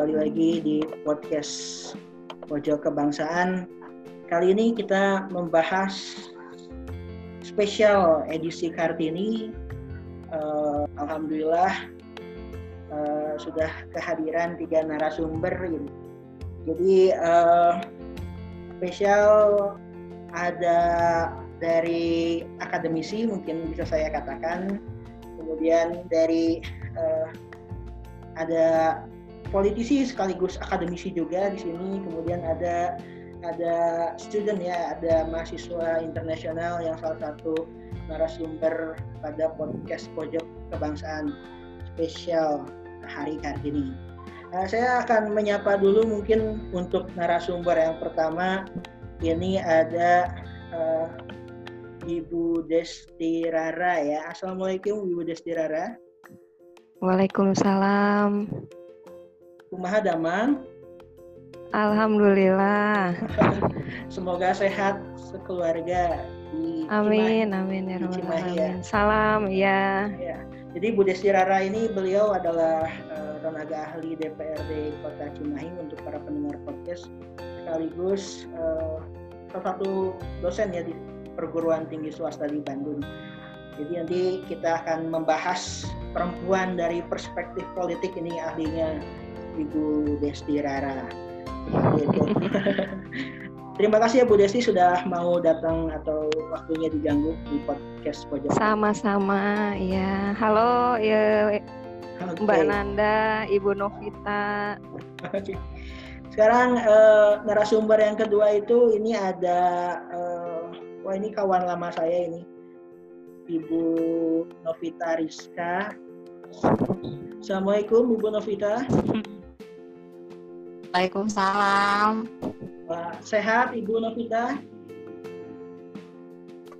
kembali lagi di podcast Pojok Kebangsaan. Kali ini kita membahas spesial edisi Kartini. Uh, Alhamdulillah uh, sudah kehadiran tiga narasumber ini. Jadi uh, spesial ada dari akademisi mungkin bisa saya katakan, kemudian dari uh, ada politisi sekaligus akademisi juga di sini, kemudian ada ada student ya, ada mahasiswa internasional yang salah satu narasumber pada podcast pojok kebangsaan spesial hari Kartini. Nah, saya akan menyapa dulu mungkin untuk narasumber yang pertama ini ada uh, Ibu Desti Rara ya. Assalamualaikum Ibu Desti Rara. Waalaikumsalam. Kumaha damang? Alhamdulillah. Semoga sehat sekeluarga di Amin, Cimahi. amin ya rabbal Ya. Salam ya. ya. Jadi Bu Desti Rara ini beliau adalah uh, tenaga ahli DPRD Kota Cimahi untuk para pendengar podcast sekaligus uh, salah satu dosen ya di perguruan tinggi swasta di Bandung. Jadi nanti kita akan membahas perempuan dari perspektif politik ini ahlinya Ibu Desti Rara. Gitu. Terima kasih ya Bu Desi sudah mau datang atau waktunya diganggu di podcast pojok. Sama-sama ya. Halo ya okay. Mbak Nanda, Ibu Novita. Sekarang uh, narasumber yang kedua itu ini ada uh, wah ini kawan lama saya ini. Ibu Novita Rizka. Assalamualaikum Ibu Novita. Waalaikumsalam. Sehat Ibu Novita?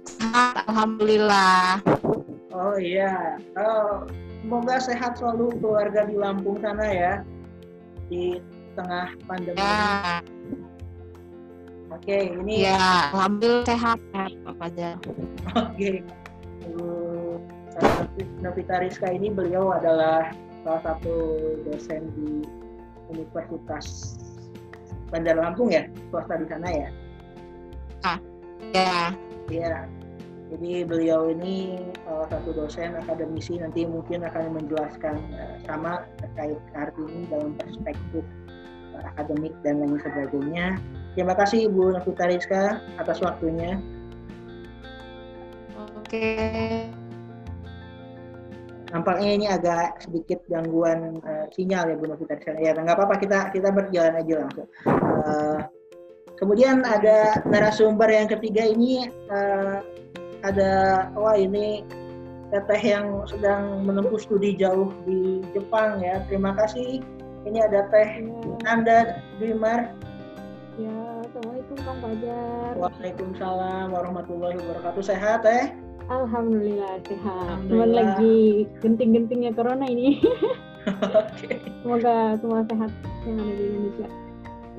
Sehat, Alhamdulillah. Oh iya. Oh, semoga sehat selalu keluarga di Lampung sana ya. Di tengah pandemi. Ya. Oke, ini. Ya, alhamdulillah sehat, sehat aja. Oke. Ibu Novita Rizka ini beliau adalah salah satu dosen di Universitas Bandar Lampung ya, swasta di sana ya? Ah, ya. Iya. Jadi beliau ini salah satu dosen akademisi nanti mungkin akan menjelaskan uh, sama terkait Kartini dalam perspektif uh, akademik dan lain sebagainya. Terima kasih Ibu Nafita Rizka atas waktunya. Oke nampaknya ini agak sedikit gangguan uh, sinyal ya Bu Novita. Ya nggak apa-apa kita kita berjalan aja langsung. Uh, kemudian ada narasumber yang ketiga ini uh, ada wah ini teteh yang sedang menempuh studi jauh di Jepang ya. Terima kasih. Ini ada Teh Nanda Dwimar. Ya, Assalamualaikum Kang Fajar. Waalaikumsalam warahmatullahi wabarakatuh. Sehat Teh? Alhamdulillah sehat. Cuman lagi genting-gentingnya corona ini. okay. Semoga semua sehat yang ada di Indonesia.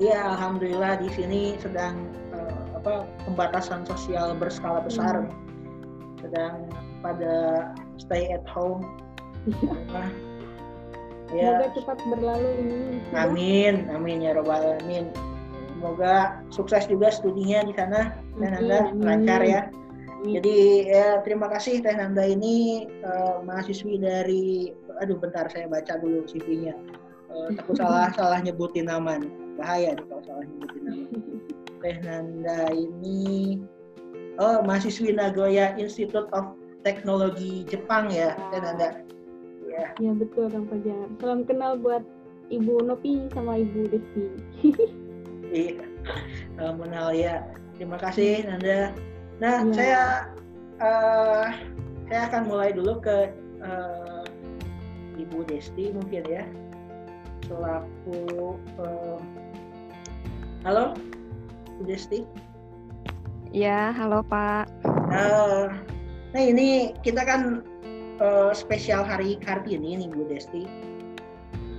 Iya, alhamdulillah di sini sedang uh, apa pembatasan sosial berskala besar. Hmm. Sedang pada stay at home. Nah, ya. Semoga cepat berlalu ini. Amin, amin ya robbal alamin. Semoga sukses juga studinya di sana dan Anda lancar ya. Jadi ya terima kasih Teh Nanda ini uh, mahasiswi dari aduh bentar saya baca dulu CV-nya. Uh, takut salah salah nyebutin nama nih. Bahaya nih kalau salah nyebutin nama. Teh Nanda ini oh mahasiswi Nagoya Institute of Teknologi Jepang ya, Teh Nanda. Ya. Ya betul Kang Fajar. Salam kenal buat Ibu Nopi sama Ibu Desti. iya. Salam kenal ya. Terima kasih Nanda. Nah, hmm. saya uh, saya akan mulai dulu ke uh, Ibu Desti mungkin ya selaku uh, halo Ibu Desti. Ya, halo Pak. Uh, nah ini kita kan uh, spesial hari Kartini nih Bu Desti.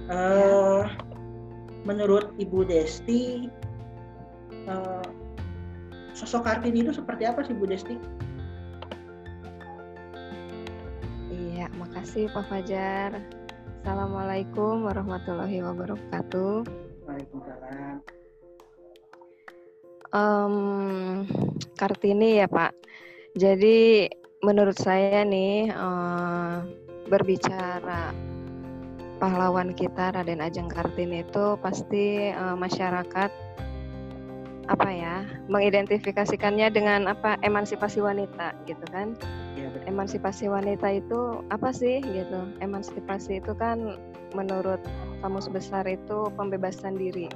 Uh, ya. Menurut Ibu Desti, uh, sosok Kartini itu seperti apa sih Bu Desti? Iya, makasih Pak Fajar. Assalamualaikum warahmatullahi wabarakatuh. Waalaikumsalam. Um, Kartini ya Pak. Jadi menurut saya nih uh, berbicara pahlawan kita Raden Ajeng Kartini itu pasti uh, masyarakat apa ya mengidentifikasikannya dengan apa emansipasi wanita gitu kan? Ya, emansipasi wanita itu apa sih gitu? Emansipasi itu kan menurut kamus besar itu pembebasan diri.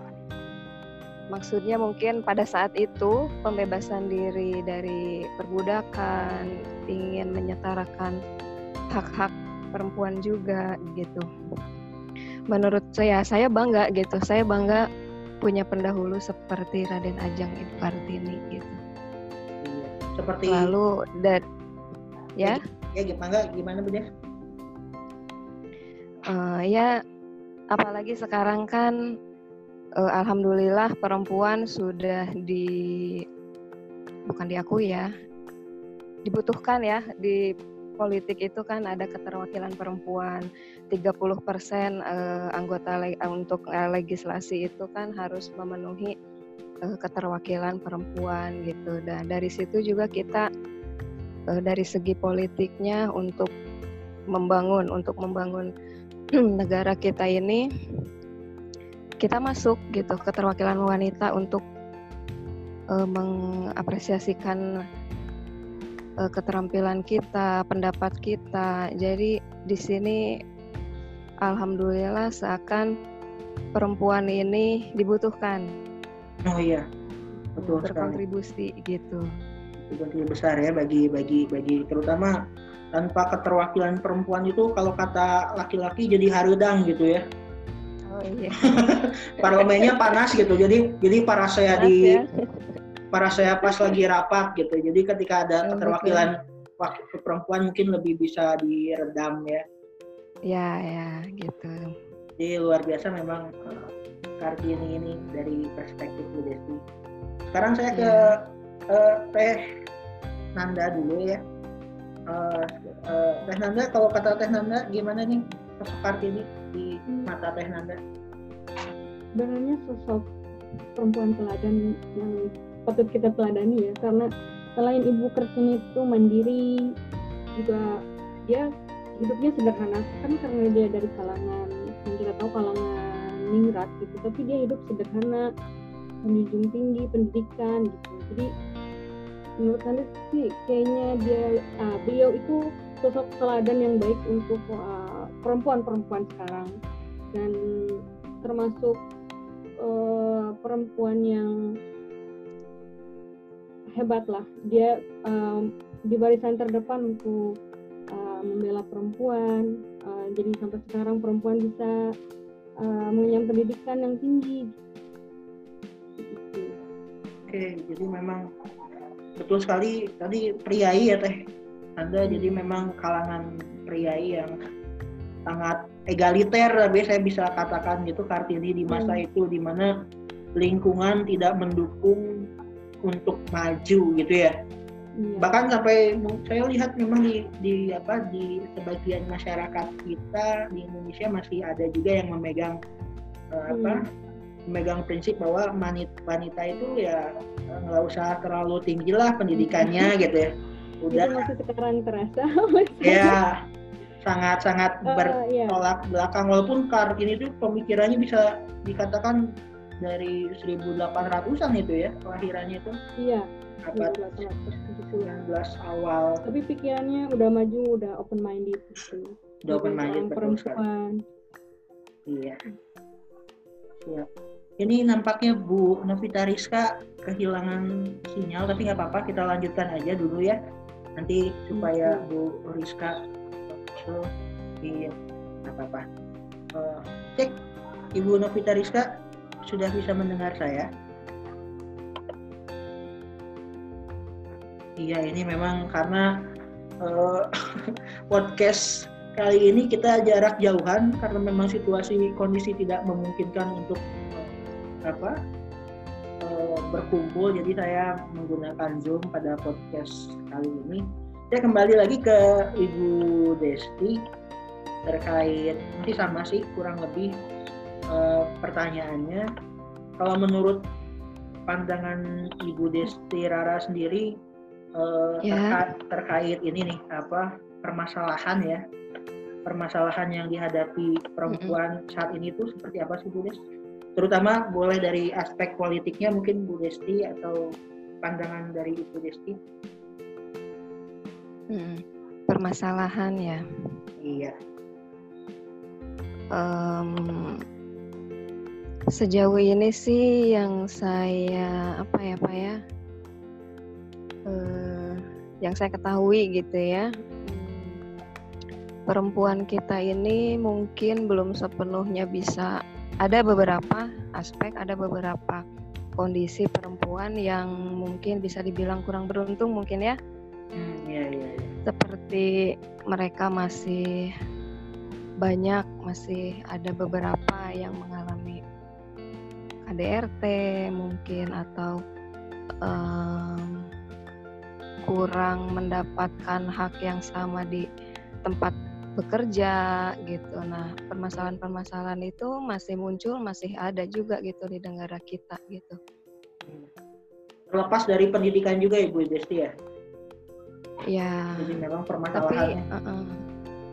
Maksudnya mungkin pada saat itu pembebasan diri dari perbudakan ingin menyetarakan hak-hak perempuan juga gitu. Menurut saya saya bangga gitu. Saya bangga punya pendahulu seperti Raden Ajang Ibu Kartini gitu. Iya. Seperti lalu dan ya ya gimana gimana Bu Uh, ya apalagi sekarang kan uh, alhamdulillah perempuan sudah di bukan diakui ya dibutuhkan ya di politik itu kan ada keterwakilan perempuan. 30 persen uh, anggota le untuk uh, legislasi itu kan harus memenuhi uh, keterwakilan perempuan gitu. Dan dari situ juga kita dari segi politiknya untuk membangun untuk membangun negara kita ini kita masuk gitu keterwakilan wanita untuk mengapresiasikan uh, keterampilan kita, pendapat kita. Jadi di sini alhamdulillah seakan perempuan ini dibutuhkan. Oh iya. Betul berkontribusi sekali. gitu. Kontribusi besar ya bagi bagi bagi terutama tanpa keterwakilan perempuan itu kalau kata laki-laki jadi harudang gitu ya. Oh iya. Parlemennya panas gitu. Jadi jadi para saya panas, di ya? Para saya pas lagi rapat gitu. Jadi ketika ada keterwakilan wakil perempuan mungkin lebih bisa diredam ya. Ya ya gitu. Jadi luar biasa memang uh, Kartini ini dari perspektif Bu Desi. Sekarang saya ke ya. uh, Teh Nanda dulu ya. Uh, uh, Teh Nanda kalau kata Teh Nanda gimana nih sosok Kartini di mata Teh Nanda? Sebenarnya sosok perempuan teladan yang patut kita teladani ya. Karena selain ibu Kartini itu mandiri juga dia hidupnya sederhana. Kan karena dia dari kalangan yang kita tahu kalangan ningrat gitu tapi dia hidup sederhana menjunjung tinggi pendidikan gitu. Jadi menurut saya sih kayaknya dia uh, beliau itu sosok teladan yang baik untuk perempuan perempuan-perempuan sekarang. Dan termasuk uh, perempuan yang hebat lah dia um, di barisan terdepan untuk uh, membela perempuan uh, jadi sampai sekarang perempuan bisa uh, mengenyam pendidikan yang tinggi oke jadi memang betul sekali tadi priai ya teh anda hmm. jadi memang kalangan priai yang sangat egaliter tapi saya bisa katakan gitu Kartini di masa hmm. itu di mana lingkungan tidak mendukung untuk maju gitu ya. Iya. Bahkan sampai saya lihat memang di, di apa di sebagian masyarakat kita di Indonesia masih ada juga yang memegang uh, apa hmm. memegang prinsip bahwa wanita itu ya eh, nggak usah terlalu tinggi lah pendidikannya hmm. gitu ya. Udah itu masih sekarang terasa. ya sangat sangat uh, bertolak iya. belakang walaupun Kartini itu pemikirannya bisa dikatakan dari 1800-an itu ya kelahirannya itu. Iya. Abad 19 awal. Tapi pikirannya udah maju, udah open minded gitu. Udah open minded perempuan. Iya. Iya. Ini nampaknya Bu Novita Rizka kehilangan sinyal, tapi nggak apa-apa kita lanjutkan aja dulu ya. Nanti supaya Bu Rizka so, iya nggak apa-apa. Uh, cek Ibu Novita Rizka sudah bisa mendengar saya? Iya, ini memang karena uh, podcast kali ini kita jarak jauhan karena memang situasi kondisi tidak memungkinkan untuk uh, apa uh, berkumpul. Jadi saya menggunakan Zoom pada podcast kali ini. Saya kembali lagi ke Ibu Desti. terkait masih sama sih kurang lebih eh, pertanyaannya kalau menurut pandangan Ibu Desti Rara sendiri eh, Ya. terka- terkait ini nih apa permasalahan ya permasalahan yang dihadapi perempuan saat ini tuh seperti apa sih Bu Des? Terutama boleh dari aspek politiknya mungkin Bu Desti atau pandangan dari Ibu Desti. Mm, permasalahan ya. Iya. Em, sejauh ini sih yang saya apa ya pak ya, eh, yang saya ketahui gitu ya, perempuan kita ini mungkin belum sepenuhnya bisa. Ada beberapa aspek, ada beberapa kondisi perempuan yang mungkin bisa dibilang kurang beruntung mungkin ya Hmm, iya. iya. seperti mereka masih banyak masih ada beberapa yang mengalami KDRT mungkin atau em, kurang mendapatkan hak yang sama di tempat bekerja gitu. Nah, permasalahan-permasalahan itu masih muncul, masih ada juga gitu di negara kita gitu. Terlepas dari pendidikan juga Ibu Desti ya. Ya. Jadi memang tapi permasalahannya. uh-uh.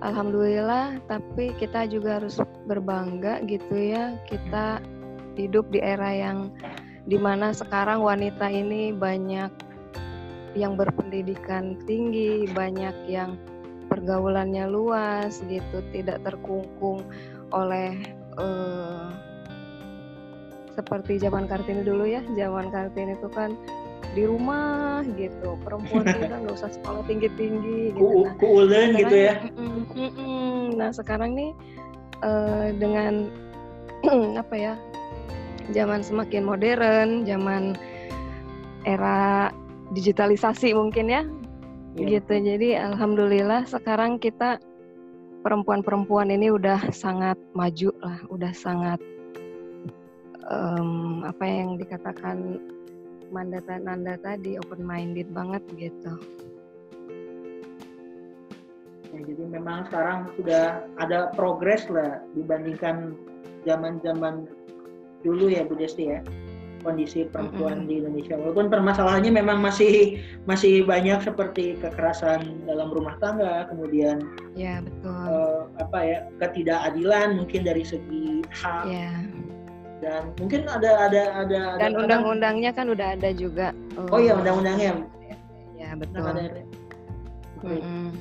alhamdulillah tapi kita juga harus berbangga gitu ya kita hidup di era yang di mana sekarang wanita ini banyak yang berpendidikan tinggi banyak yang pergaulannya luas gitu tidak terkungkung oleh eh, seperti zaman kartini dulu ya. Zaman kartini itu kan di rumah gitu. Perempuan itu kan nggak usah sekolah tinggi tinggi gitu nah, kuulen gitu ya. Nah sekarang nih eh, dengan apa ya zaman semakin modern, zaman era digitalisasi mungkin ya, Iya. gitu. Jadi alhamdulillah sekarang kita perempuan-perempuan ini udah sangat maju lah, udah sangat em, apa yang dikatakan Mandata Nanda tadi open minded banget gitu. Ya, jadi memang sekarang sudah ada progres lah dibandingkan zaman-zaman dulu ya Bu Desti ya kondisi perempuan di Indonesia walaupun permasalahannya memang masih masih banyak seperti kekerasan dalam rumah tangga kemudian Ya betul. eh, apa ya ketidakadilan mungkin dari segi hak Ya. dan mungkin ada ada ada Dan undang-undangnya kan udah ada juga. oh iya undang-undangnya Ya betul. ada Oke. Mm-mm.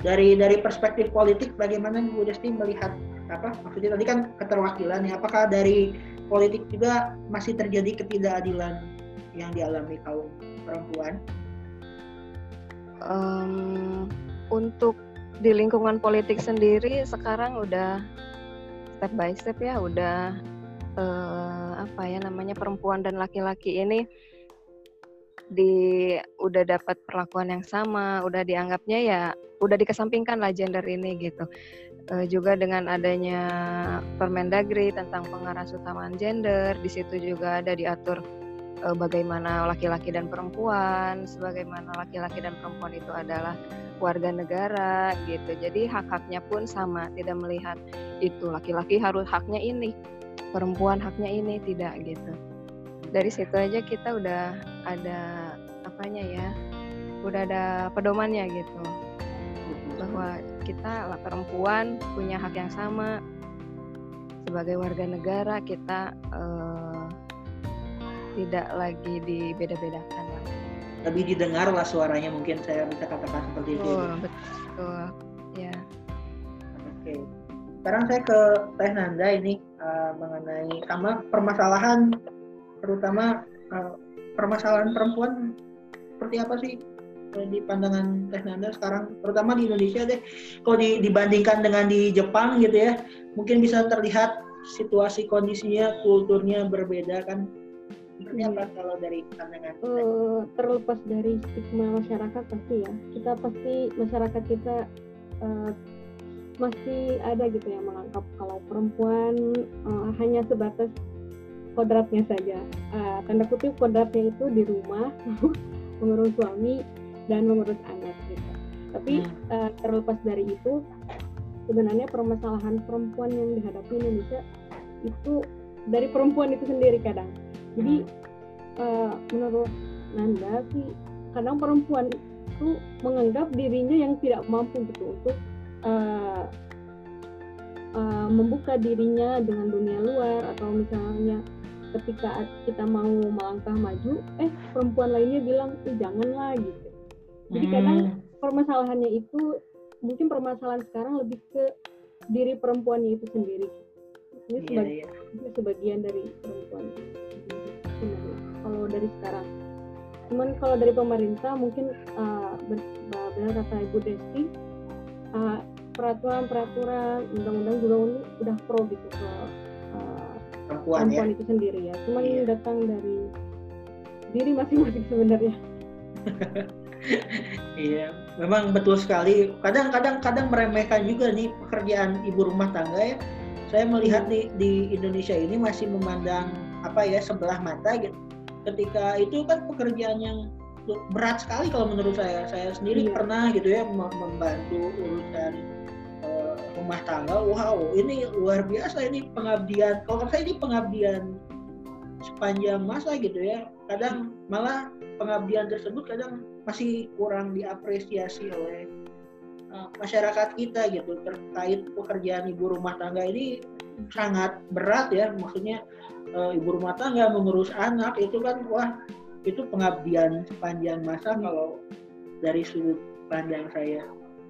dari dari perspektif politik bagaimana Bu Desti melihat apa maksudnya tadi kan keterwakilan ya apakah dari politik juga masih terjadi ketidakadilan yang dialami kaum perempuan Em, untuk di lingkungan politik sendiri sekarang udah step by step ya udah eh, apa ya namanya perempuan dan laki-laki ini di udah dapat perlakuan yang sama, udah dianggapnya ya udah dikesampingkan lah gender ini gitu. Eh, juga dengan adanya Permendagri tentang pengaras utamaan gender, di situ juga ada diatur eh, bagaimana laki-laki dan perempuan, sebagaimana laki-laki dan perempuan itu adalah warga negara gitu. Jadi hak-haknya pun sama, tidak melihat itu laki-laki harus haknya ini, perempuan haknya ini tidak gitu. Dari situ aja kita udah ada apanya ya, udah ada pedomannya gitu bahwa kita lah perempuan punya hak yang sama sebagai warga negara kita eh, tidak lagi dibeda-bedakan lebih didengar lah suaranya mungkin saya bisa katakan seperti itu Betul, betul. Ya. Oke. Sekarang saya ke Teh Nanda ini eh, mengenai sama permasalahan terutama eh, permasalahan perempuan seperti apa sih di pandangan Teh Nanda sekarang terutama di Indonesia deh kalau di- dibandingkan dengan di Jepang gitu ya mungkin bisa terlihat situasi kondisinya kulturnya berbeda kan? Seperti apa kalau dari pandangan? Eh, terlepas dari stigma masyarakat pasti ya kita pasti masyarakat kita eh, masih ada gitu yang menganggap kalau perempuan eh, hanya sebatas kodratnya saja. Eh, tanda kutip kodratnya itu di rumah mengurus suami dan mengurus anak gitu tapi Hmm. eh, terlepas dari itu sebenarnya permasalahan perempuan yang dihadapi Indonesia itu dari perempuan itu sendiri kadang. Jadi uh, menurut Nanda sih kadang perempuan itu menganggap dirinya yang tidak mampu gitu untuk uh, uh, membuka dirinya dengan dunia luar atau misalnya ketika kita mau melangkah maju, eh perempuan lainnya bilang, eh janganlah gitu. Jadi kadang hmm. permasalahannya itu mungkin permasalahan sekarang lebih ke diri perempuannya itu sendiri. Ini iya, sebagi iya. sebagian dari perempuan. Kalau dari sekarang, cuman kalau dari pemerintah mungkin uh, benar kata Ibu Desti, uh, peraturan-peraturan undang-undang juga udah pro gitu ke uh, perempuan, perempuan ya? itu sendiri ya. Cuman iya. datang dari diri masing-masing sebenarnya. iya, memang betul sekali. Kadang-kadang kadang meremehkan juga nih pekerjaan ibu rumah tangga ya. Saya melihat di di Indonesia ini masih memandang apa ya sebelah mata gitu. Ketika itu kan pekerjaan yang berat sekali kalau menurut saya. Saya sendiri iya. pernah gitu ya membantu urusan uh, rumah tangga. Wow, ini luar biasa ini pengabdian. Kalau saya ini pengabdian sepanjang masa gitu ya. Kadang malah pengabdian tersebut kadang masih kurang diapresiasi oleh uh, masyarakat kita gitu terkait pekerjaan ibu rumah tangga ini sangat berat ya. Maksudnya uh, ibu rumah tangga mengurus anak itu kan wah itu pengabdian sepanjang masa kalau dari sudut pandang saya.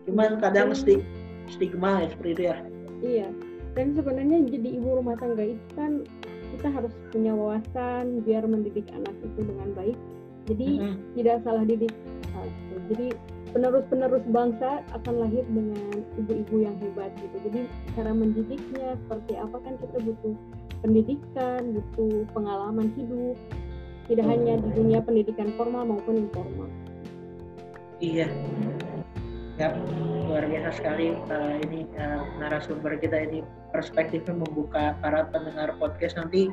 Cuman kadang stig stigma ya seperti itu ya. Iya. Dan sebenarnya jadi ibu rumah tangga itu kan kita harus punya wawasan biar mendidik anak itu dengan baik jadi mm-hmm. tidak salah didik jadi penerus-penerus bangsa akan lahir dengan ibu-ibu yang hebat gitu. Jadi cara mendidiknya seperti apa kan kita butuh pendidikan butuh pengalaman hidup. Tidak mm-hmm. hanya di dunia pendidikan formal maupun informal. Iya ya luar biasa sekali uh, ini uh, narasumber kita ini perspektifnya membuka para pendengar podcast. Nanti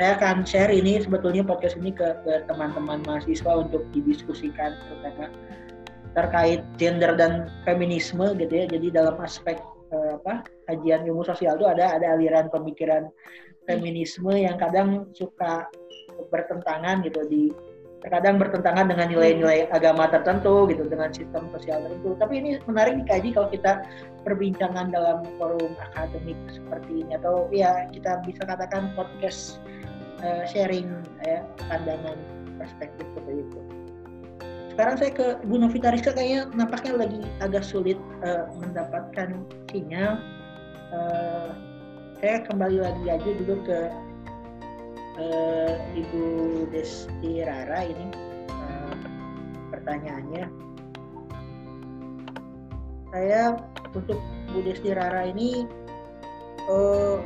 saya akan share ini sebetulnya podcast ini ke teman-teman mahasiswa untuk didiskusikan terutama terkait gender dan feminisme gitu ya. Jadi dalam aspek uh, apa kajian ilmu sosial itu ada ada aliran pemikiran feminisme yang kadang suka bertentangan gitu di terkadang bertentangan dengan nilai-nilai agama tertentu gitu dengan sistem sosial tertentu. Tapi ini menarik dikaji kalau kita perbincangan dalam forum akademik seperti ini atau ya kita bisa katakan podcast uh, sharing ya pandangan perspektif seperti itu. Sekarang saya ke Bu Novita Rizka kayaknya nampaknya lagi agak sulit uh, mendapatkan sinyal. Uh, saya kembali lagi aja dulu ke uh, Ibu Desti Rara ini uh, pertanyaannya. Saya untuk Bu Desti Rara ini uh,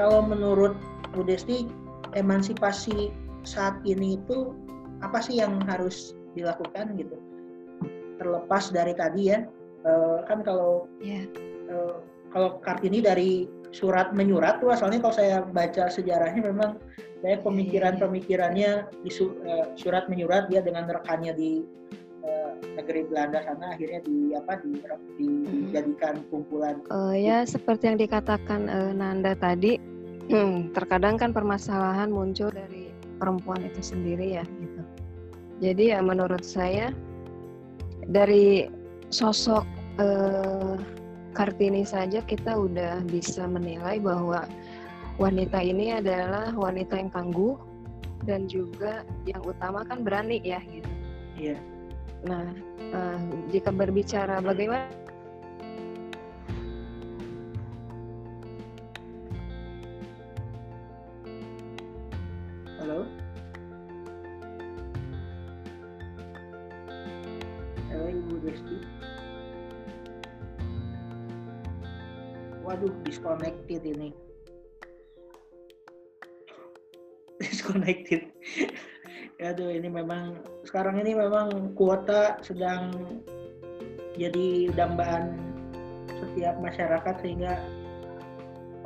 kalau menurut Bu Desti emansipasi saat ini itu apa sih yang harus dilakukan gitu terlepas dari tadi ya uh, kan kalau yeah. Iya. uh, kalau kartini dari surat menyurat tuh asalnya kalau saya baca sejarahnya memang saya pemikiran-pemikirannya di uh, surat menyurat dia dengan rekannya di uh, negeri Belanda sana akhirnya di apa di, di dijadikan kumpulan. Uh, ya seperti yang dikatakan uh, Nanda tadi, hmm, terkadang kan permasalahan muncul dari perempuan itu sendiri ya gitu. Jadi ya menurut saya dari sosok uh, Kartini saja kita udah bisa menilai bahwa wanita ini adalah wanita yang tangguh dan juga yang utama kan berani ya gitu. Iya. Nah, uh, jika berbicara bagaimana Halo. Halo Ibu Desti. Waduh disconnected ini. Disconnected. Aduh ini memang sekarang ini memang kuota sedang jadi dambaan setiap masyarakat sehingga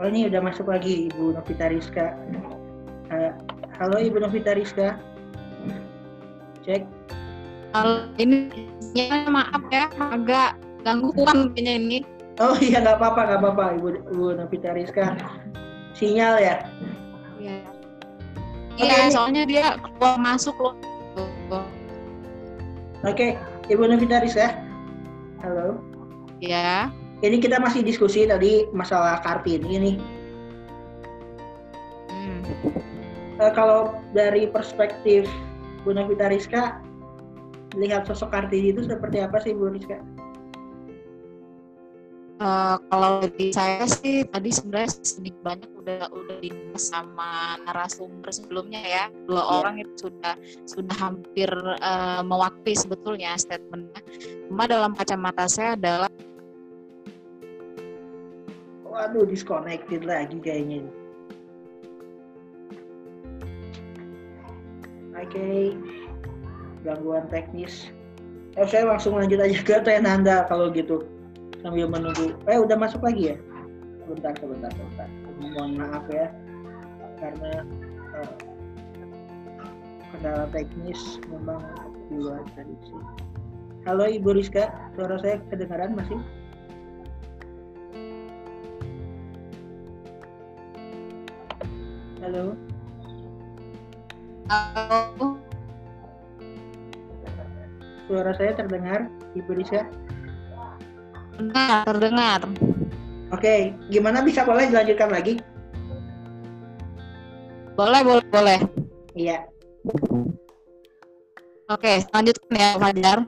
oh ini udah masuk lagi Ibu Novita Rizka. Uh, halo Ibu Novita Rizka. Cek. Halo ini maaf ya agak gangguan ini. Oh iya nggak apa-apa nggak apa-apa Ibu Ibu Novita Rizka. Sinyal ya. Iya. Oke, Iya, ini- soalnya dia keluar masuk loh. Oke, Ibu Novita Rizka. Halo. Ya. Ini kita masih diskusi tadi masalah Kartini nih. Hmm. Eh, kalau dari perspektif Bu Novita Rizka, lihat sosok Kartini itu seperti apa sih Bu Rizka? Eh, kalau dari saya sih tadi sebenarnya sedikit banyak udah udah dibahas sama narasumber sebelumnya ya dua Iya. orang itu sudah sudah hampir eh, mewakili sebetulnya statementnya. Cuma dalam kacamata saya adalah Waduh, disconnected lagi kayaknya. Oke, gangguan teknis. Eh, saya langsung lanjut aja ke Tenanda kalau gitu. Sambil menunggu. Eh, udah masuk lagi ya? Bentar, sebentar, sebentar. Mohon maaf ya. Karena eh, kendala teknis memang di luar prediksi. Halo Ibu Rizka, suara saya kedengaran masih? Halo. eh, Suara saya terdengar, Ibu Rizka? Benar terdengar. Oke, gimana bisa boleh dilanjutkan lagi? Boleh, boleh, boleh. Iya. Oke, lanjutkan ya Fajar.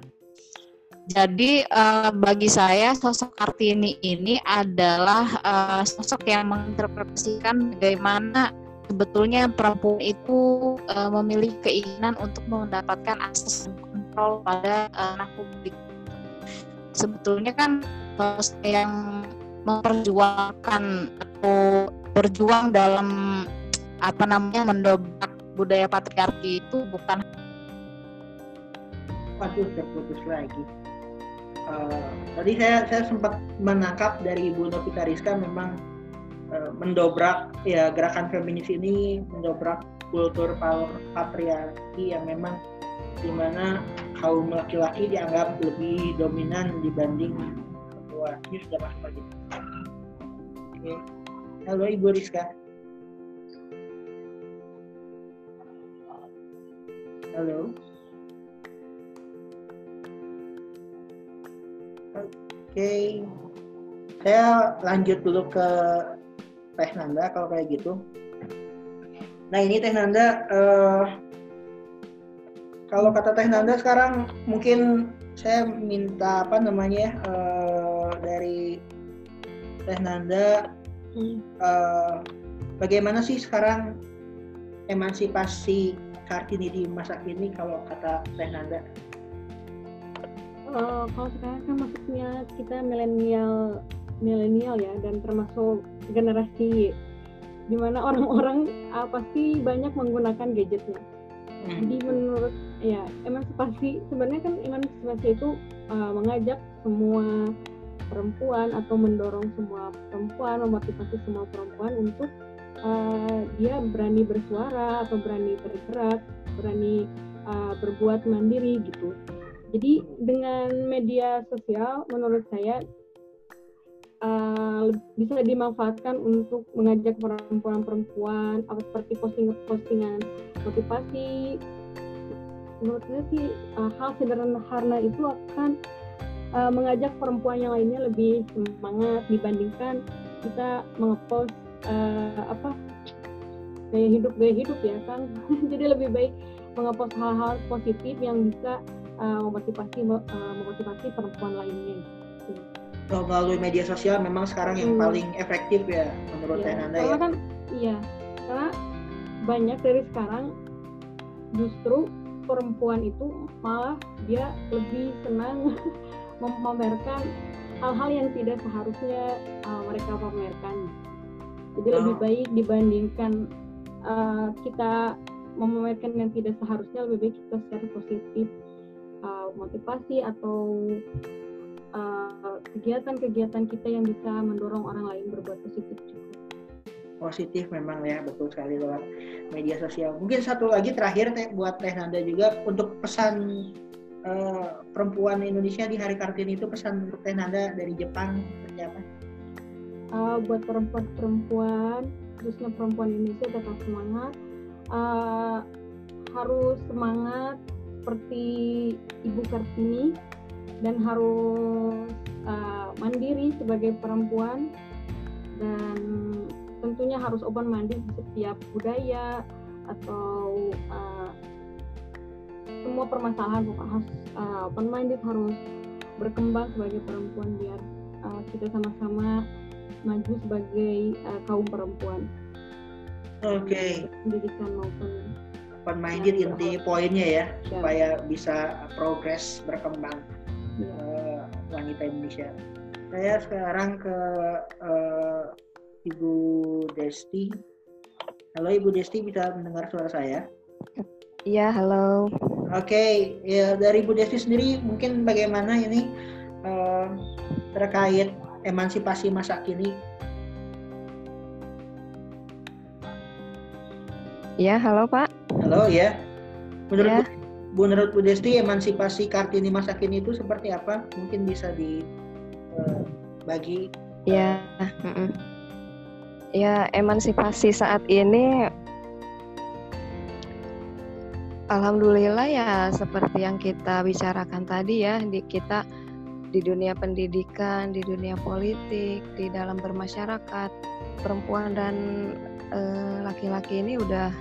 Jadi eh, bagi saya sosok Kartini ini adalah eh, sosok yang menginterpretasikan bagaimana sebetulnya perempuan itu eh, memiliki keinginan untuk mendapatkan akses dan kontrol pada eh, anak publik. Sebetulnya kan sosok yang memperjuangkan atau berjuang dalam apa namanya mendobrak budaya patriarki itu bukan Waduh, terputus lagi. Eh, tadi saya saya sempat menangkap dari Ibu Novita Rizka memang eh, mendobrak ya gerakan feminis ini mendobrak kultur pa- patriarki yang memang di mana kaum laki-laki dianggap lebih dominan dibanding perempuan. Ini sudah masuk lagi. Oke. Halo Ibu Rizka. Halo. Oke, saya lanjut dulu ke Teh Nanda kalau kayak gitu. Nah ini Teh Nanda, eh, kalau kata Teh Nanda sekarang mungkin saya minta apa namanya ya, eh, dari Teh Nanda, Hmm. eh, bagaimana sih sekarang emansipasi Kartini di masa kini kalau kata Teh Nanda? Eh, kalau sekarang kan maksudnya kita milenial milenial ya dan termasuk generasi di mana orang-orang ah, pasti banyak menggunakan gadgetnya. Jadi menurut ya emansipasi sebenarnya kan emansipasi itu uh, mengajak semua perempuan atau mendorong semua perempuan memotivasi semua perempuan untuk uh, dia berani bersuara atau berani bergerak, berani uh, berbuat mandiri gitu. Jadi dengan media sosial menurut saya uh, bisa dimanfaatkan untuk mengajak perempuan-perempuan apa seperti posting-postingan motivasi. Menurut saya sih uh, hal sederhana itu akan uh, mengajak perempuan yang lainnya lebih semangat dibandingkan kita mengepost uh, apa gaya hidup gaya hidup ya kan? Jadi lebih baik mengepost hal-hal positif yang bisa uh, memotivasi uh, memotivasi perempuan lainnya melalui media sosial memang sekarang yang Hmm. paling efektif ya menurut Ya, Nanda karena ya. kan iya karena banyak dari sekarang justru perempuan itu malah dia lebih senang memamerkan hal-hal yang tidak seharusnya uh, mereka pamerkan jadi lebih Oh. baik dibandingkan uh, kita memamerkan yang tidak seharusnya lebih baik kita secara positif uh, motivasi atau uh, kegiatan-kegiatan kita yang bisa mendorong orang lain berbuat positif juga. Positif memang ya betul sekali lewat media sosial. Mungkin satu lagi terakhir teh buat Teh Nanda juga untuk pesan uh, perempuan Indonesia di Hari Kartini itu pesan untuk Teh Nanda dari Jepang seperti apa? Uh, buat perempuan-perempuan, khususnya perempuan Indonesia tetap semangat, uh, harus semangat seperti Ibu Kartini dan harus uh, mandiri sebagai perempuan dan tentunya harus open minded di setiap budaya atau uh, semua permasalahan harus uh, open minded harus berkembang sebagai perempuan biar uh, kita sama-sama maju sebagai uh, kaum perempuan. Oke. Okay. Pendidikan maupun open minded inti poinnya ya, ya supaya bisa progres berkembang wanita Indonesia. Saya sekarang ke uh, Ibu Desti. Halo Ibu Desti, bisa mendengar suara saya? Iya, halo. Oke, okay. ya dari Ibu Desti sendiri mungkin bagaimana ini uh, terkait emansipasi masa kini? Ya, halo Pak. Halo ya. Menurut ya. Menurut Bu Desti emansipasi Kartini masa kini itu seperti apa? Mungkin bisa dibagi. Uh, ya. Ya emansipasi saat ini Alhamdulillah ya seperti yang kita bicarakan tadi ya di kita di dunia pendidikan, di dunia politik, di dalam bermasyarakat, perempuan dan eh, laki-laki ini udah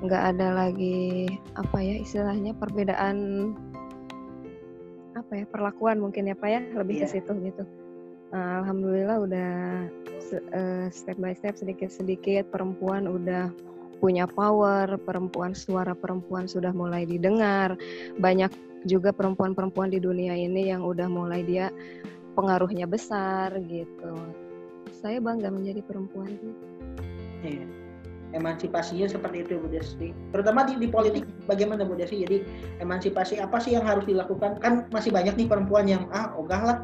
nggak ada lagi apa ya istilahnya perbedaan apa ya perlakuan mungkin ya pak ya lebih yeah. ke iya. situ gitu. Alhamdulillah udah uh, step by step sedikit-sedikit perempuan udah punya power, perempuan suara perempuan sudah mulai didengar. Banyak juga perempuan-perempuan di dunia ini yang udah mulai dia pengaruhnya besar gitu. Saya bangga menjadi perempuan sih. Iya. Emansipasinya seperti itu Bu Desi. Terutama di, di politik bagaimana Bu Desi? Jadi emansipasi apa sih yang harus dilakukan? Kan masih banyak nih perempuan yang ah ogah lah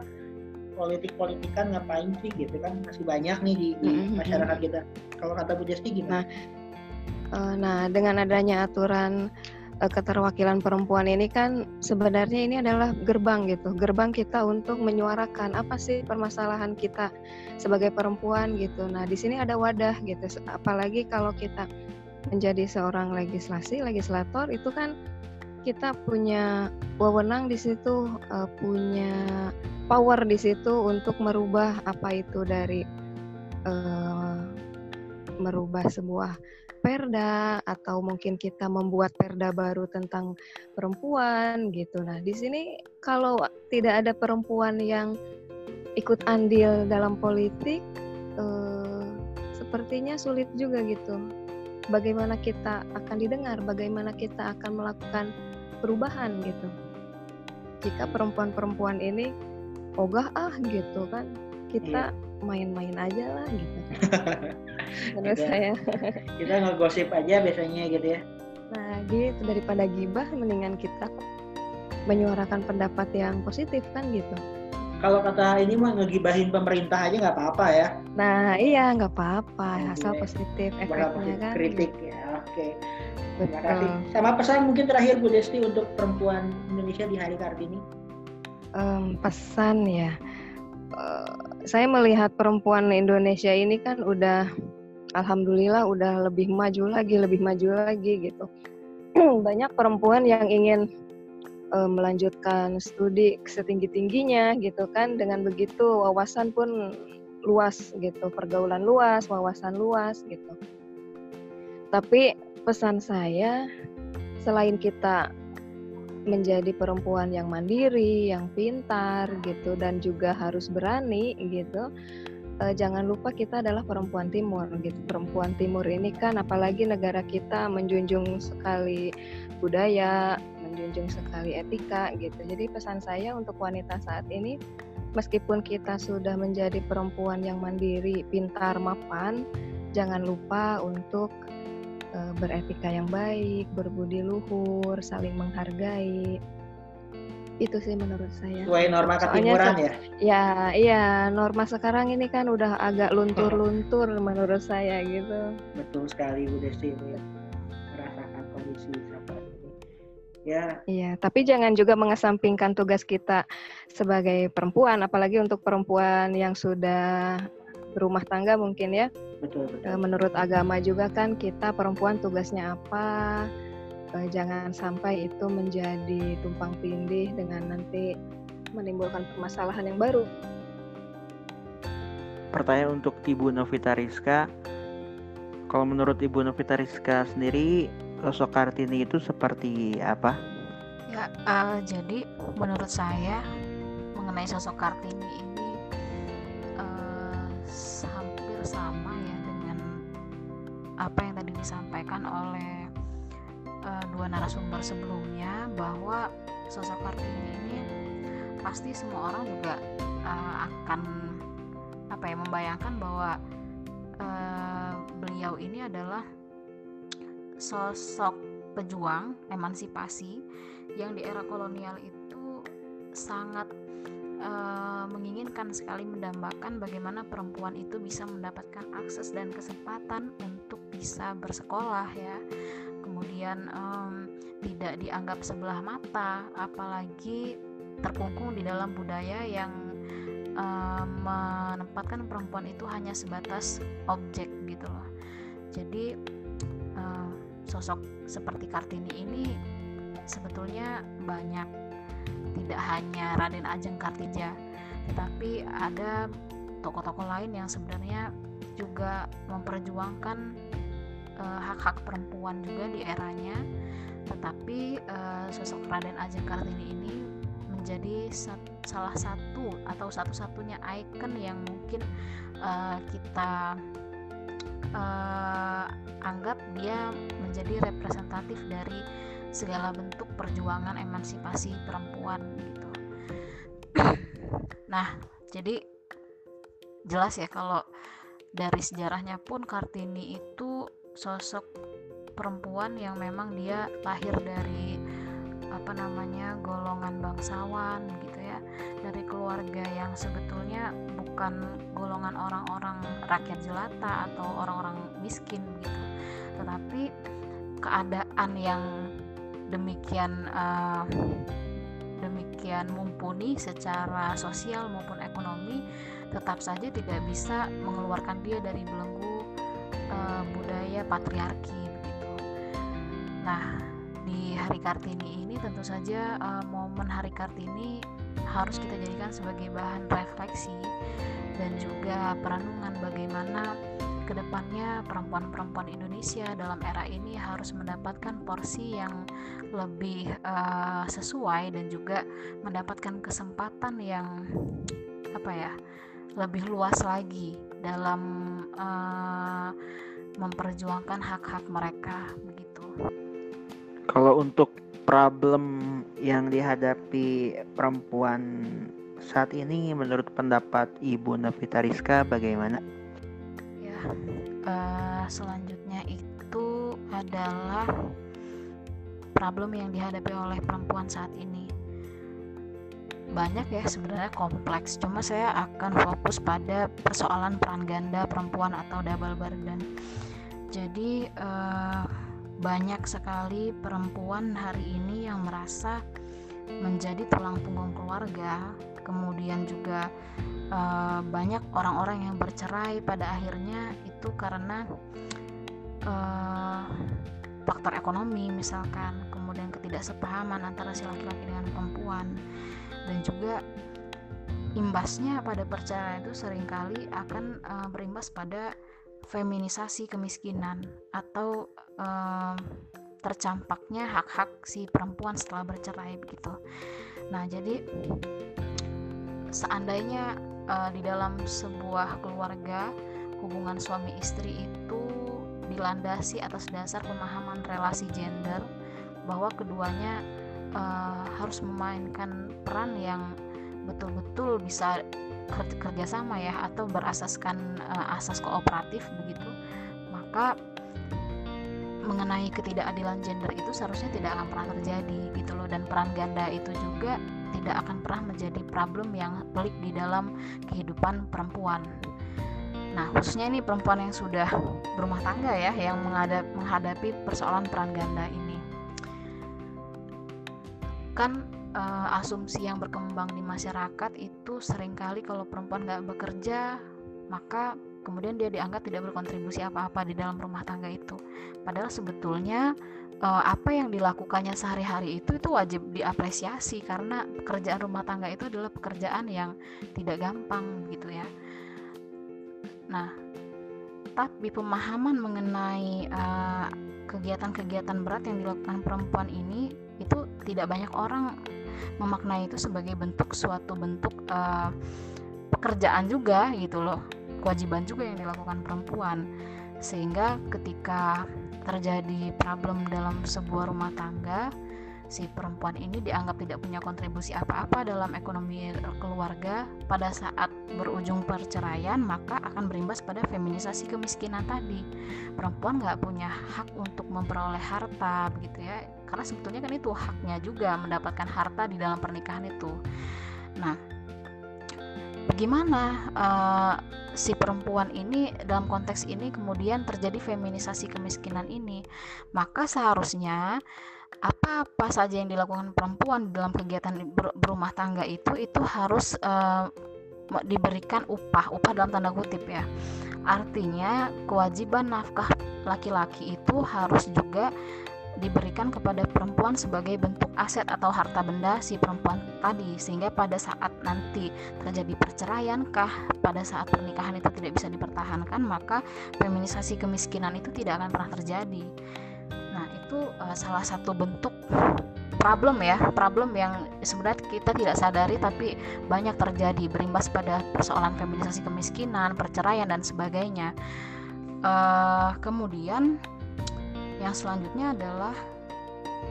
politik-politikan ngapain sih gitu kan masih banyak nih di, di mm-hmm. masyarakat kita. Kalau kata Bu Desti gimana? Nah, uh, nah dengan adanya aturan keterwakilan perempuan ini kan sebenarnya ini adalah gerbang gitu, gerbang kita untuk menyuarakan apa sih permasalahan kita sebagai perempuan gitu. Nah di sini ada wadah gitu, apalagi kalau kita menjadi seorang legislasi, legislator itu kan kita punya wewenang di situ, uh, punya power di situ untuk merubah apa itu dari uh, merubah sebuah perda atau mungkin kita membuat perda baru tentang perempuan gitu. Nah, di sini kalau tidak ada perempuan yang ikut andil dalam politik uh, sepertinya sulit juga gitu. Bagaimana kita akan didengar, bagaimana kita akan melakukan perubahan gitu jika perempuan-perempuan ini ogah ah gitu kan kita iya. main-main aja lah gitu menurut saya. Kita ngegosip aja biasanya gitu ya. Nah gitu. Daripada gibah mendingan kita menyuarakan pendapat yang positif kan gitu. Kalau kata ini mah ngegibahin pemerintah aja nggak apa-apa ya. Nah iya nggak apa-apa. Asal positif efeknya kan kritik gitu. ya oke. Okay. Terima kasih. Sama pesan mungkin terakhir Bu Desti untuk perempuan Indonesia di Hari Kartini. Um, pesan ya, uh, saya melihat perempuan Indonesia ini kan udah, alhamdulillah udah lebih maju lagi, lebih maju lagi gitu. Banyak perempuan yang ingin uh, melanjutkan studi setinggi tingginya gitu kan. Dengan begitu wawasan pun luas gitu, pergaulan luas, wawasan luas gitu. Tapi pesan saya selain kita menjadi perempuan yang mandiri, yang pintar gitu dan juga harus berani gitu. Uh, jangan lupa kita adalah perempuan timur gitu. Perempuan timur ini kan apalagi negara kita menjunjung sekali budaya, menjunjung sekali etika gitu. Jadi pesan saya untuk wanita saat ini meskipun kita sudah menjadi perempuan yang mandiri, pintar, mapan, jangan lupa untuk uh, beretika yang baik, berbudi luhur, saling menghargai. Itu sih menurut saya. Sesuai norma ketimuran ya? Ya, iya. Norma sekarang ini kan udah agak luntur-luntur menurut saya gitu. Betul sekali Bu Desti merasakan kondisi seperti ini. ya Iya, tapi jangan juga mengesampingkan tugas kita sebagai perempuan, apalagi untuk perempuan yang sudah berumah tangga mungkin ya. betul E, betul Menurut agama juga kan kita perempuan tugasnya apa? E, Jangan sampai itu menjadi tumpang tindih dengan nanti menimbulkan permasalahan yang baru. Pertanyaan untuk Ibu Novita Rizka. Kalau menurut Ibu Novita Rizka sendiri, sosok Kartini itu seperti apa? Ya, eh, jadi menurut saya mengenai sosok Kartini ini eh, hampir sama ya dengan apa yang tadi disampaikan oleh eh, dua narasumber sebelumnya bahwa sosok Kartini ini pasti semua orang juga eh, akan apa ya membayangkan bahwa eh, beliau ini adalah sosok pejuang emansipasi yang di era kolonial itu sangat eh, menginginkan sekali mendambakan bagaimana perempuan itu bisa mendapatkan akses dan kesempatan untuk bisa bersekolah ya kemudian em, tidak dianggap sebelah mata apalagi terkungkung di dalam budaya yang em, menempatkan perempuan itu hanya sebatas objek gitu loh. Jadi eh, sosok seperti Kartini ini sebetulnya banyak. Tidak hanya Raden Ajeng Kartija tetapi ada tokoh-tokoh lain yang sebenarnya juga memperjuangkan hak-hak perempuan juga di eranya tetapi eh, sosok Raden Ajeng Kartini ini menjadi sat- salah satu atau satu-satunya ikon yang mungkin eh, kita eh, anggap dia menjadi representatif dari segala bentuk perjuangan emansipasi perempuan gitu. nah, jadi jelas ya kalau dari sejarahnya pun Kartini itu sosok perempuan yang memang dia lahir dari apa namanya golongan bangsawan gitu ya. Dari keluarga yang sebetulnya bukan golongan orang-orang rakyat jelata atau orang-orang miskin gitu. Tetapi keadaan yang demikian eh, demikian mumpuni secara sosial maupun ekonomi tetap saja tidak bisa mengeluarkan dia dari belenggu eh, budaya patriarki begitu. Nah, di Hari Kartini ini tentu saja eh, momen Hari Kartini harus kita jadikan sebagai bahan refleksi dan juga perenungan bagaimana ke depannya perempuan-perempuan Indonesia dalam era ini harus mendapatkan porsi yang lebih eh, sesuai dan juga mendapatkan kesempatan yang apa ya lebih luas lagi dalam eh, memperjuangkan hak-hak mereka begitu. Kalau untuk problem yang dihadapi perempuan saat ini menurut pendapat Ibu Novita Rizka bagaimana? Ya, eh, selanjutnya itu adalah problem yang dihadapi oleh perempuan saat ini. Banyak ya sebenarnya kompleks, cuma saya akan fokus pada persoalan peran ganda perempuan atau double burden. Jadi eh, banyak sekali perempuan hari ini yang merasa menjadi tulang punggung keluarga, kemudian juga eh, banyak orang-orang yang bercerai pada akhirnya itu karena eh, faktor ekonomi misalkan. Kemudian ketidaksepahaman antara si laki-laki dengan perempuan dan juga imbasnya pada perceraian itu sering kali akan eh, berimbas pada feminisasi kemiskinan atau eh, tercampaknya hak-hak si perempuan setelah bercerai begitu. Nah, jadi seandainya eh, di dalam sebuah keluarga hubungan suami istri itu dilandasi atas dasar pemahaman relasi gender bahwa keduanya eh, harus memainkan peran yang betul-betul bisa ker- kerjasama ya atau berasaskan eh, asas kooperatif begitu maka mengenai ketidakadilan gender itu seharusnya tidak akan pernah terjadi gitu loh dan peran ganda itu juga tidak akan pernah menjadi problem yang pelik di dalam kehidupan perempuan. Nah, khususnya ini perempuan yang sudah berumah tangga ya yang menghadap, menghadapi persoalan peran ganda ini. Kan uh, asumsi yang berkembang di masyarakat itu sering kali kalau perempuan nggak bekerja maka kemudian dia dianggap tidak berkontribusi apa-apa di dalam rumah tangga itu padahal sebetulnya uh, apa yang dilakukannya sehari-hari itu itu wajib diapresiasi karena pekerjaan rumah tangga itu adalah pekerjaan yang tidak gampang gitu ya. Nah, tapi pemahaman mengenai eh, kegiatan-kegiatan berat yang dilakukan perempuan ini itu tidak banyak orang memaknai itu sebagai bentuk suatu bentuk uh, pekerjaan juga gitu loh kewajiban juga yang dilakukan perempuan. Sehingga ketika terjadi problem dalam sebuah rumah tangga si perempuan ini dianggap tidak punya kontribusi apa-apa dalam ekonomi keluarga pada saat berujung perceraian maka akan berimbas pada feminisasi kemiskinan tadi. Perempuan nggak punya hak untuk memperoleh harta begitu ya karena sebetulnya kan itu haknya juga mendapatkan harta di dalam pernikahan itu. Nah bagaimana uh, si perempuan ini dalam konteks ini kemudian terjadi feminisasi kemiskinan ini? Maka seharusnya apa-apa saja yang dilakukan perempuan dalam kegiatan ber berumah tangga itu itu harus uh, diberikan upah upah dalam tanda kutip ya. Artinya kewajiban nafkah laki-laki itu harus juga diberikan kepada perempuan sebagai bentuk aset atau harta benda si perempuan tadi sehingga pada saat nanti terjadi perceraian kah pada saat pernikahan itu tidak bisa dipertahankan maka feminisasi kemiskinan itu tidak akan pernah terjadi. Nah itu uh, salah satu bentuk problem ya problem yang sebenarnya kita tidak sadari tapi banyak terjadi berimbas pada persoalan feminisasi kemiskinan perceraian dan sebagainya. Uh, kemudian yang selanjutnya adalah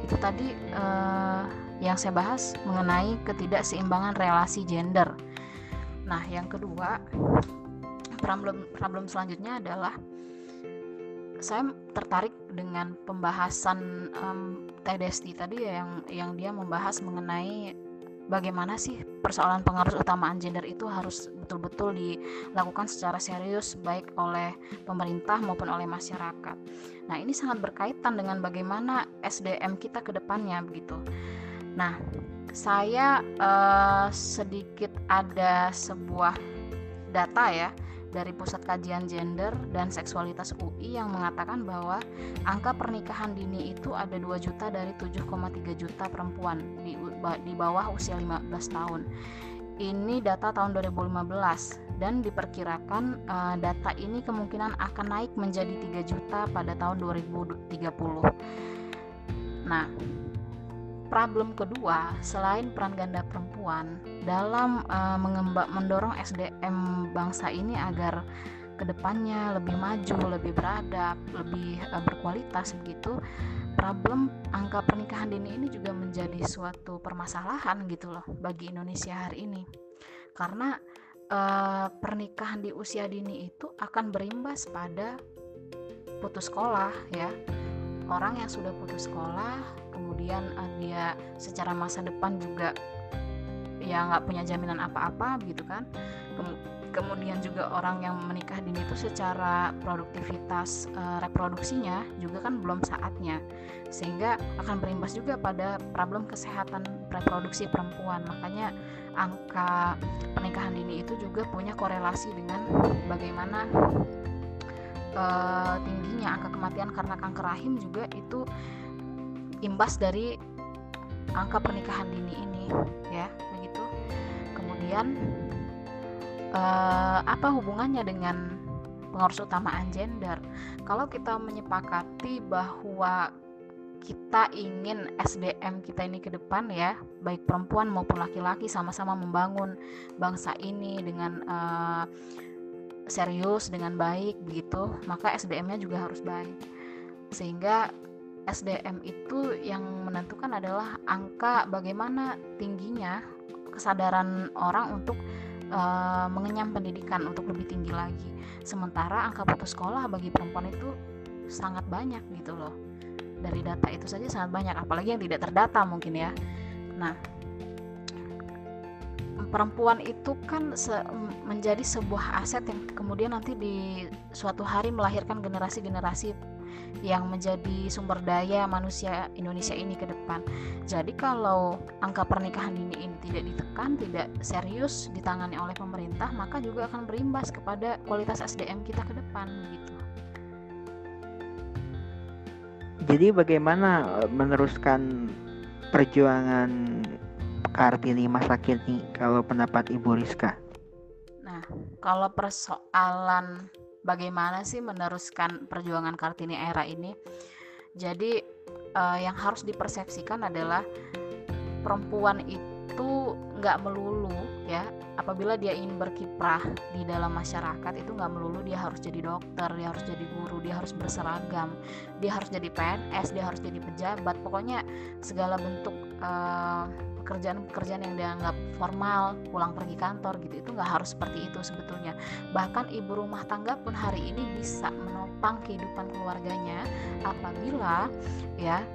itu tadi uh, yang saya bahas mengenai ketidakseimbangan relasi gender. Nah, yang kedua problem problem selanjutnya adalah saya tertarik dengan pembahasan um, Teh Desti tadi yang yang dia membahas mengenai bagaimana sih persoalan pengaruh utamaan gender itu harus betul-betul dilakukan secara serius baik oleh pemerintah maupun oleh masyarakat. Nah, ini sangat berkaitan dengan bagaimana SDM kita ke depannya begitu. Nah, saya uh, sedikit ada sebuah data ya dari Pusat Kajian Gender dan Seksualitas UI yang mengatakan bahwa angka pernikahan dini itu ada 2 juta dari 7,3 juta perempuan di, di bawah usia 15 tahun. Ini data tahun 2015 dan diperkirakan uh, data ini kemungkinan akan naik menjadi 3 juta pada tahun 2030. Nah, problem kedua selain peran ganda perempuan dalam uh, mengembang mendorong SDM bangsa ini agar ke depannya lebih maju, lebih beradab, lebih uh, berkualitas begitu. Problem angka pernikahan dini ini juga menjadi suatu permasalahan gitu loh bagi Indonesia hari ini. Karena uh, pernikahan di usia dini itu akan berimbas pada putus sekolah ya. Orang yang sudah putus sekolah kemudian uh, dia secara masa depan juga ya nggak punya jaminan apa-apa gitu kan. Kem kemudian juga orang yang menikah dini itu secara produktivitas uh, reproduksinya juga kan belum saatnya. Sehingga akan berimbas juga pada problem kesehatan reproduksi perempuan. Makanya angka pernikahan dini itu juga punya korelasi dengan bagaimana uh, tingginya angka kematian karena kanker rahim juga itu imbas dari angka pernikahan dini ini ya begitu. Kemudian eh, apa hubungannya dengan pengurus utamaan gender kalau kita menyepakati bahwa kita ingin SDM kita ini ke depan ya baik perempuan maupun laki-laki sama-sama membangun bangsa ini dengan uh, serius dengan baik begitu maka SDM-nya juga harus baik sehingga SDM itu yang menentukan adalah angka bagaimana tingginya kesadaran orang untuk uh, mengenyam pendidikan untuk lebih tinggi lagi. Sementara angka putus sekolah bagi perempuan itu sangat banyak gitu loh. Dari data itu saja sangat banyak, apalagi yang tidak terdata mungkin ya. Nah, perempuan itu kan se menjadi sebuah aset yang kemudian nanti di suatu hari melahirkan generasi-generasi yang menjadi sumber daya manusia Indonesia ini ke depan. Jadi kalau angka pernikahan dini ini tidak ditekan, tidak serius ditangani oleh pemerintah, maka juga akan berimbas kepada kualitas SDM kita ke depan gitu. Jadi bagaimana eh, meneruskan perjuangan Kartini masa kini kalau pendapat Ibu Rizka? Nah, kalau persoalan bagaimana sih meneruskan perjuangan Kartini era ini. Jadi uh, yang harus dipersepsikan adalah perempuan itu nggak melulu ya apabila dia ingin berkiprah di dalam masyarakat itu nggak melulu dia harus jadi dokter dia harus jadi guru dia harus berseragam dia harus jadi PNS dia harus jadi pejabat pokoknya segala bentuk uh, pekerjaan-pekerjaan yang dianggap formal pulang pergi kantor gitu itu nggak harus seperti itu sebetulnya. Bahkan ibu rumah tangga pun hari ini bisa menopang kehidupan keluarganya apabila ya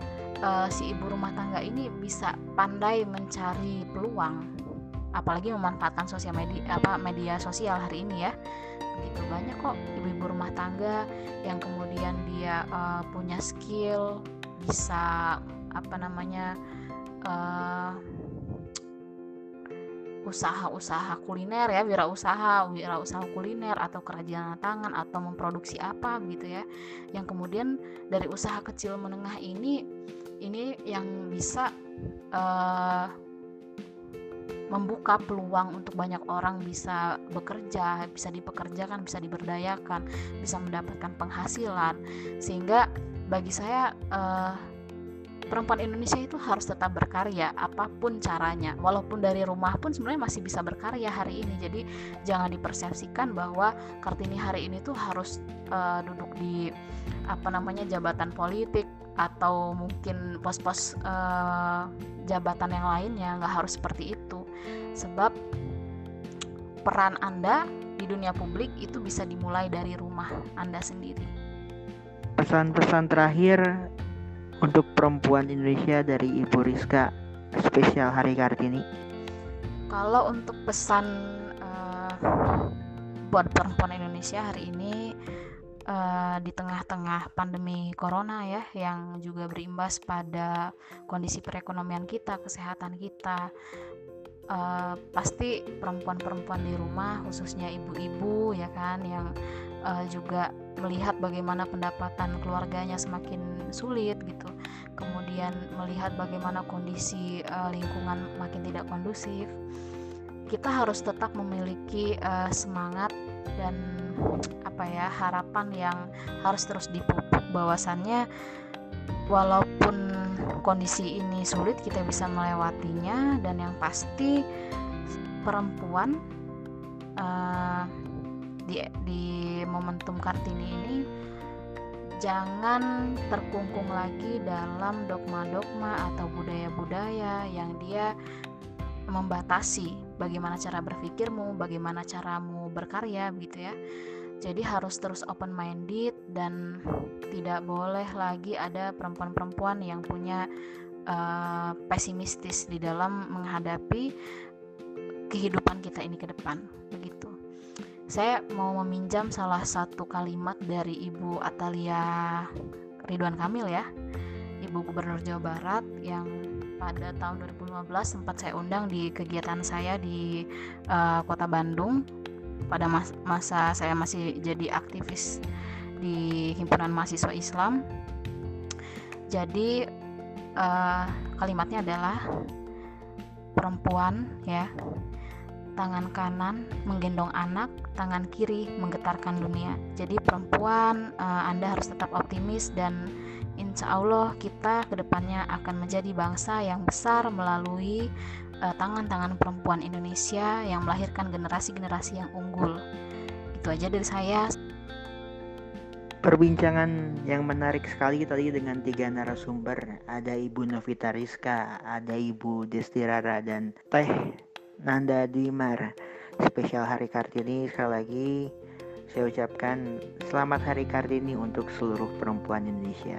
uh, si ibu rumah tangga ini bisa pandai mencari peluang apalagi memanfaatkan sosial media apa media sosial hari ini ya. Begitu banyak kok ibu-ibu rumah tangga yang kemudian dia uh, punya skill bisa apa namanya uh, usaha-usaha kuliner ya wirausaha wirausaha kuliner atau kerajinan tangan atau memproduksi apa gitu ya. Yang kemudian dari usaha kecil menengah ini ini yang bisa uh, membuka peluang untuk banyak orang bisa bekerja, bisa dipekerjakan, bisa diberdayakan, bisa mendapatkan penghasilan. Sehingga bagi saya uh, perempuan Indonesia itu harus tetap berkarya apa pun caranya walaupun dari rumah pun sebenarnya masih bisa berkarya hari ini jadi jangan dipersepsikan bahwa Kartini hari ini tuh harus uh, duduk di apa namanya jabatan politik atau mungkin pos-pos uh, jabatan yang lainnya nggak harus seperti itu sebab peran anda di dunia publik itu bisa dimulai dari rumah anda sendiri pesan-pesan terakhir untuk perempuan Indonesia dari Ibu Rizka spesial Hari Kartini? Kalau untuk pesan uh, buat perempuan Indonesia hari ini uh, di tengah-tengah pandemi corona ya yang juga berimbas pada kondisi perekonomian kita, kesehatan kita. Uh, pasti perempuan-perempuan di rumah khususnya ibu-ibu ya kan yang uh, juga melihat bagaimana pendapatan keluarganya semakin sulit gitu kemudian melihat bagaimana kondisi uh, lingkungan makin tidak kondusif kita harus tetap memiliki uh, semangat dan apa ya harapan yang harus terus dipupuk. Bahwasannya walaupun kondisi ini sulit kita bisa melewatinya dan yang pasti perempuan uh, di, di momentum Kartini ini jangan terkungkung lagi dalam dogma-dogma atau budaya-budaya yang dia membatasi. Bagaimana cara berpikirmu, bagaimana caramu berkarya gitu ya. Jadi harus terus open minded dan tidak boleh lagi ada perempuan-perempuan yang punya uh, pesimistis di dalam menghadapi kehidupan kita ini ke depan begitu saya mau meminjam salah satu kalimat dari Ibu Atalia Ridwan Kamil ya Ibu Gubernur Jawa Barat yang pada tahun 2015 sempat saya undang di kegiatan saya di uh, kota Bandung pada mas masa saya masih jadi aktivis di himpunan mahasiswa Islam jadi uh, kalimatnya adalah perempuan ya tangan kanan menggendong anak, tangan kiri menggetarkan dunia. Jadi perempuan, uh, Anda harus tetap optimis dan insya Allah kita ke depannya akan menjadi bangsa yang besar melalui tangan-tangan perempuan Indonesia yang melahirkan generasi-generasi yang unggul. Itu aja dari saya. Perbincangan yang menarik sekali tadi dengan tiga narasumber. Ada Ibu Novita Rizka, ada Ibu Destirara, dan Teh Nanda Dimar spesial Hari Kartini sekali lagi saya ucapkan selamat Hari Kartini untuk seluruh perempuan Indonesia.